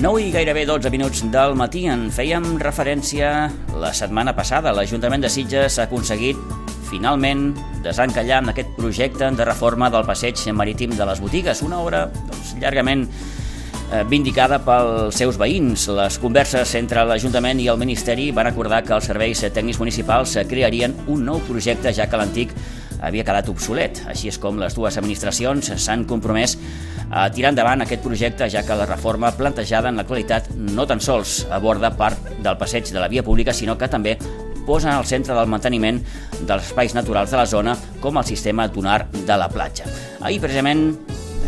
9 i gairebé 12 minuts del matí en fèiem referència la setmana passada. L'Ajuntament de Sitges ha aconseguit finalment desencallar amb aquest projecte de reforma del passeig marítim de les botigues, una obra doncs, llargament eh, vindicada pels seus veïns. Les converses entre l'Ajuntament i el Ministeri van acordar que els serveis tècnics municipals crearien un nou projecte, ja que l'antic havia quedat obsolet. Així és com les dues administracions s'han compromès a tirar endavant aquest projecte, ja que la reforma plantejada en l'actualitat no tan sols aborda part del passeig de la via pública, sinó que també posa al centre del manteniment dels espais naturals de la zona com el sistema dunar de la platja. Ahir, precisament,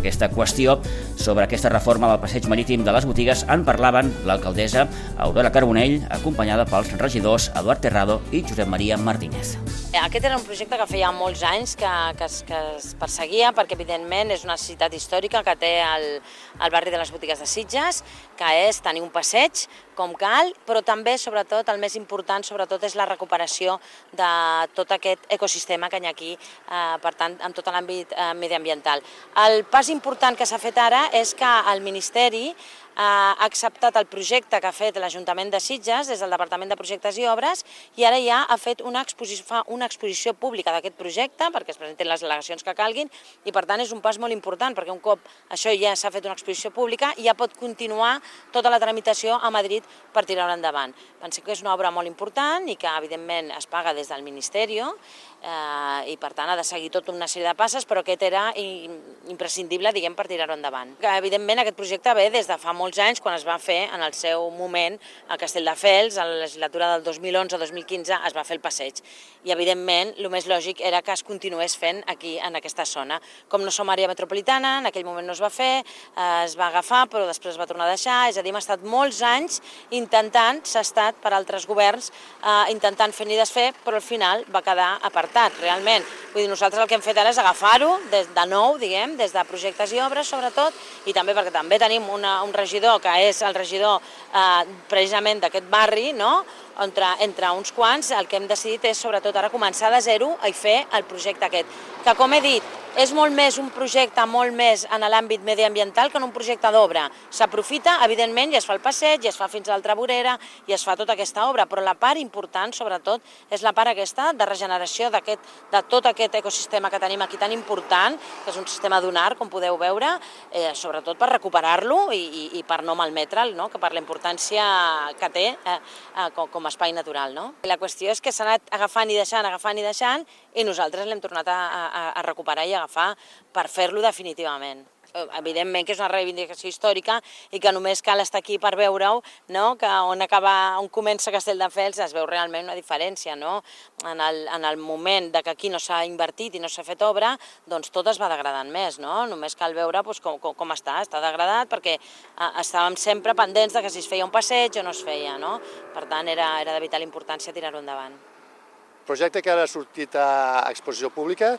aquesta qüestió sobre aquesta reforma del passeig marítim de les botigues en parlaven l'alcaldessa Aurora Carbonell, acompanyada pels regidors Eduard Terrado i Josep Maria Martínez. Aquest era un projecte que feia molts anys que, que, es, que es perseguia perquè evidentment és una necessitat històrica que té el, el barri de les botigues de Sitges, que és tenir un passeig com cal, però també, sobretot, el més important, sobretot, és la recuperació de tot aquest ecosistema que hi ha aquí, eh, per tant, en tot l'àmbit eh, mediambiental. El pas important que s'ha fet ara és que el Ministeri ha acceptat el projecte que ha fet l'Ajuntament de Sitges des del Departament de Projectes i Obres i ara ja ha fet una exposició, fa una exposició pública d'aquest projecte perquè es presentin les al·legacions que calguin i per tant és un pas molt important perquè un cop això ja s'ha fet una exposició pública ja pot continuar tota la tramitació a Madrid per tirar-ho endavant. Pensem que és una obra molt important i que evidentment es paga des del Ministeri eh, i per tant ha de seguir tota una sèrie de passes però aquest era imprescindible diguem per tirar-ho endavant. Evidentment aquest projecte ve des de fa molt molts anys, quan es va fer en el seu moment a Castelldefels, a la legislatura del 2011-2015 es va fer el passeig. I evidentment el més lògic era que es continués fent aquí en aquesta zona. Com no som àrea metropolitana, en aquell moment no es va fer, eh, es va agafar però després es va tornar a deixar, és a dir, hem estat molts anys intentant, s'ha estat per altres governs, eh, intentant fer ni desfer, però al final va quedar apartat, realment. Vull dir, nosaltres el que hem fet ara és agafar-ho de nou, diguem, des de projectes i obres sobretot, i també perquè també tenim una, un regidor, que és el regidor eh, precisament d'aquest barri, no? Entre, entre uns quants, el que hem decidit és sobretot ara començar de zero i fer el projecte aquest. Que com he dit, és molt més un projecte molt més en l'àmbit mediambiental que en un projecte d'obra. S'aprofita, evidentment, i es fa el passeig, i es fa fins a l'altra vorera, i es fa tota aquesta obra, però la part important, sobretot, és la part aquesta de regeneració de tot aquest ecosistema que tenim aquí tan important, que és un sistema dunar, com podeu veure, eh, sobretot per recuperar-lo i, i, i per no malmetre'l, no? que per la importància que té eh, eh, com, com a espai natural. No? La qüestió és que s'ha anat agafant i deixant, agafant i deixant, i nosaltres l'hem tornat a, a, a recuperar i agafar per fer-lo definitivament evidentment que és una reivindicació històrica i que només cal estar aquí per veure-ho, no? que on, acaba, on comença Castelldefels es veu realment una diferència. No? En, el, en el moment de que aquí no s'ha invertit i no s'ha fet obra, doncs tot es va degradant més. No? Només cal veure doncs, com, com, com està, està degradat perquè eh, estàvem sempre pendents de que si es feia un passeig o no es feia. No? Per tant, era, era de vital importància tirar-ho endavant. Projecte que ara ha sortit a exposició pública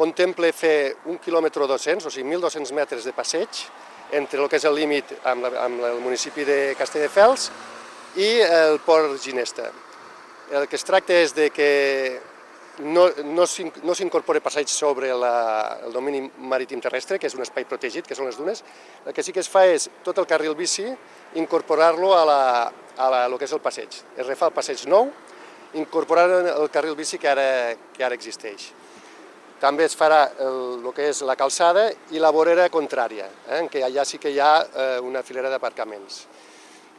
contempla fer un quilòmetre 200, o sigui, 1.200 metres de passeig entre el que és el límit amb, la, amb el municipi de Castelldefels i el port Ginesta. El que es tracta és de que no, no s'incorpora passeig sobre la, el domini marítim terrestre, que és un espai protegit, que són les dunes. El que sí que es fa és tot el carril bici incorporar-lo a, la, a la, el que és el passeig. Es refà el passeig nou, incorporant el carril bici que ara, que ara existeix. També es farà el, el que és la calçada i la vorera contrària, eh, en què allà sí que hi ha eh, una filera d'aparcaments.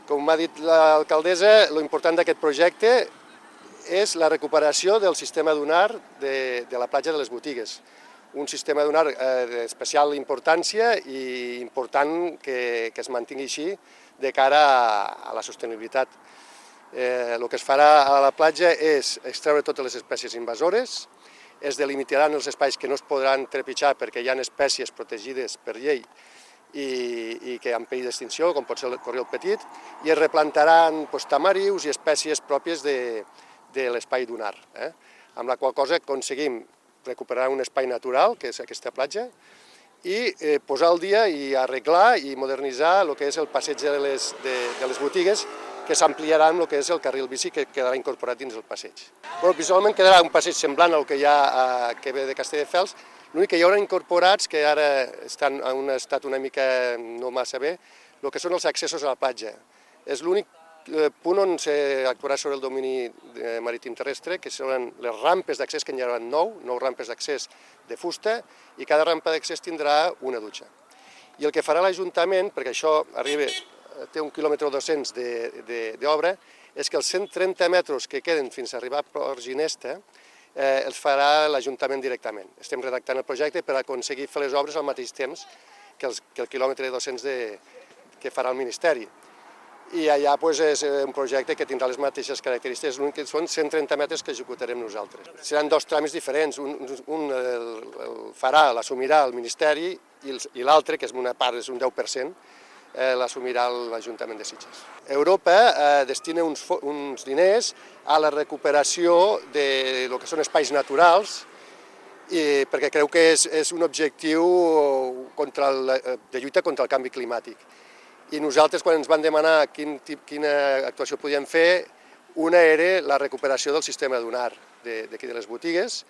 Com m'ha dit l'alcaldessa, l'important d'aquest projecte és la recuperació del sistema dunar de, de la platja de les botigues. Un sistema dunar eh, d'especial importància i important que, que es mantingui així de cara a, a la sostenibilitat eh, el que es farà a la platja és extreure totes les espècies invasores, es delimitaran els espais que no es podran trepitjar perquè hi ha espècies protegides per llei i, i que han perill d'extinció, com pot ser el corriol petit, i es replantaran pues, tamarius i espècies pròpies de, de l'espai dunar, eh? amb la qual cosa aconseguim recuperar un espai natural, que és aquesta platja, i eh, posar al dia i arreglar i modernitzar el que és el passeig de les, de, de les botigues que s'ampliarà amb el que és el carril bici que quedarà incorporat dins el passeig. Bueno, visualment quedarà un passeig semblant al que hi ha a, que ve de Castelldefels, l'únic que hi haurà incorporats, que ara estan en un estat una mica no massa bé, el que són els accessos a la platja. És l'únic eh, punt on s'actuarà sobre el domini marítim terrestre, que seran les rampes d'accés, que n'hi haurà nou, nou rampes d'accés de fusta, i cada rampa d'accés tindrà una dutxa. I el que farà l'Ajuntament, perquè això arriba, té un quilòmetre 200 d'obra, és que els 130 metres que queden fins a arribar a Port Ginesta eh, els farà l'Ajuntament directament. Estem redactant el projecte per aconseguir fer les obres al mateix temps que, els, que el quilòmetre 200 de, que farà el Ministeri. I allà pues, és eh, un projecte que tindrà les mateixes característiques, l'únic que són 130 metres que executarem nosaltres. Seran dos tràmits diferents, un, un el, el farà, l'assumirà el Ministeri i l'altre, que és una part, és un 10%, eh, l'assumirà l'Ajuntament de Sitges. Europa eh, destina uns, uns diners a la recuperació de lo que són espais naturals, i, perquè creu que és, és un objectiu contra el, de lluita contra el canvi climàtic. I nosaltres, quan ens van demanar quin, quina actuació podíem fer, una era la recuperació del sistema dunar d'aquí de, de les botigues,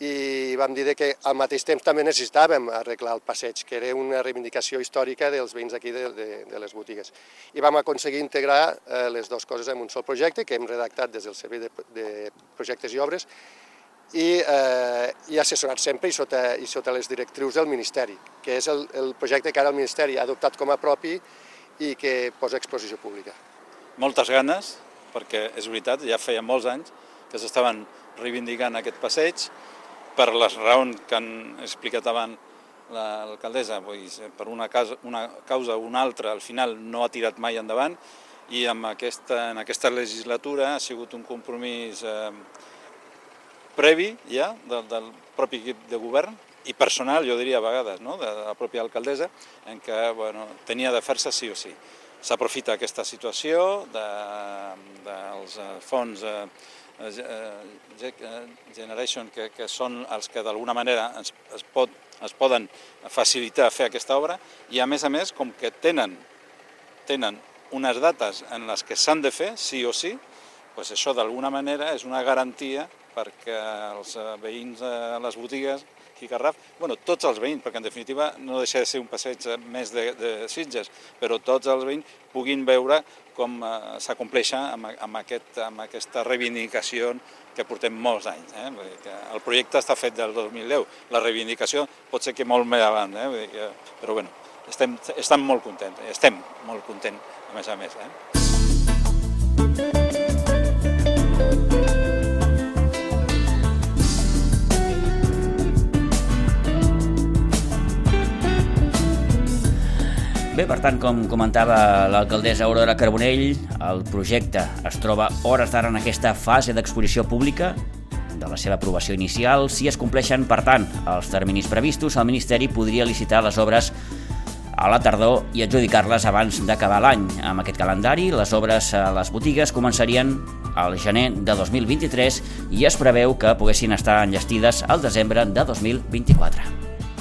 i vam dir que al mateix temps també necessitàvem arreglar el passeig, que era una reivindicació històrica dels veïns d'aquí de, de, de les botigues. I vam aconseguir integrar eh, les dues coses en un sol projecte que hem redactat des del Servei de, de Projectes i Obres i, eh, i assessorat sempre i sota, i sota les directrius del Ministeri, que és el, el projecte que ara el Ministeri ha adoptat com a propi i que posa exposició pública. Moltes ganes, perquè és veritat, ja feia molts anys que s'estaven reivindicant aquest passeig, per les raons que han explicat abans l'alcaldessa, per una causa, una causa o una altra, al final no ha tirat mai endavant i amb aquesta, en aquesta legislatura ha sigut un compromís eh, previ ja del, del propi equip de govern i personal, jo diria a vegades, no? de la pròpia alcaldessa, en què bueno, tenia de fer-se sí o sí. S'aprofita aquesta situació de, dels de, fons eh, Eh, eh, Generation, que, que són els que d'alguna manera es, es, pot, es poden facilitar fer aquesta obra, i a més a més, com que tenen, tenen unes dates en les que s'han de fer, sí o sí, doncs això d'alguna manera és una garantia perquè els eh, veïns de les botigues i Garraf, bueno, tots els veïns, perquè en definitiva no deixa de ser un passeig més de, de Sitges, però tots els veïns puguin veure com eh, s'acompleixen amb, amb, aquest, amb aquesta reivindicació que portem molts anys. Eh? Vull dir que el projecte està fet del 2010, la reivindicació pot ser que molt més avant, eh? Vull dir que, però bueno, estem, estem molt contents, estem molt contents a més a més. Eh? Bé, per tant, com comentava l'alcaldessa Aurora Carbonell, el projecte es troba hores d'ara en aquesta fase d'exposició pública de la seva aprovació inicial. Si es compleixen, per tant, els terminis previstos, el Ministeri podria licitar les obres a la tardor i adjudicar-les abans d'acabar l'any. Amb aquest calendari, les obres a les botigues començarien al gener de 2023 i es preveu que poguessin estar enllestides al desembre de 2024.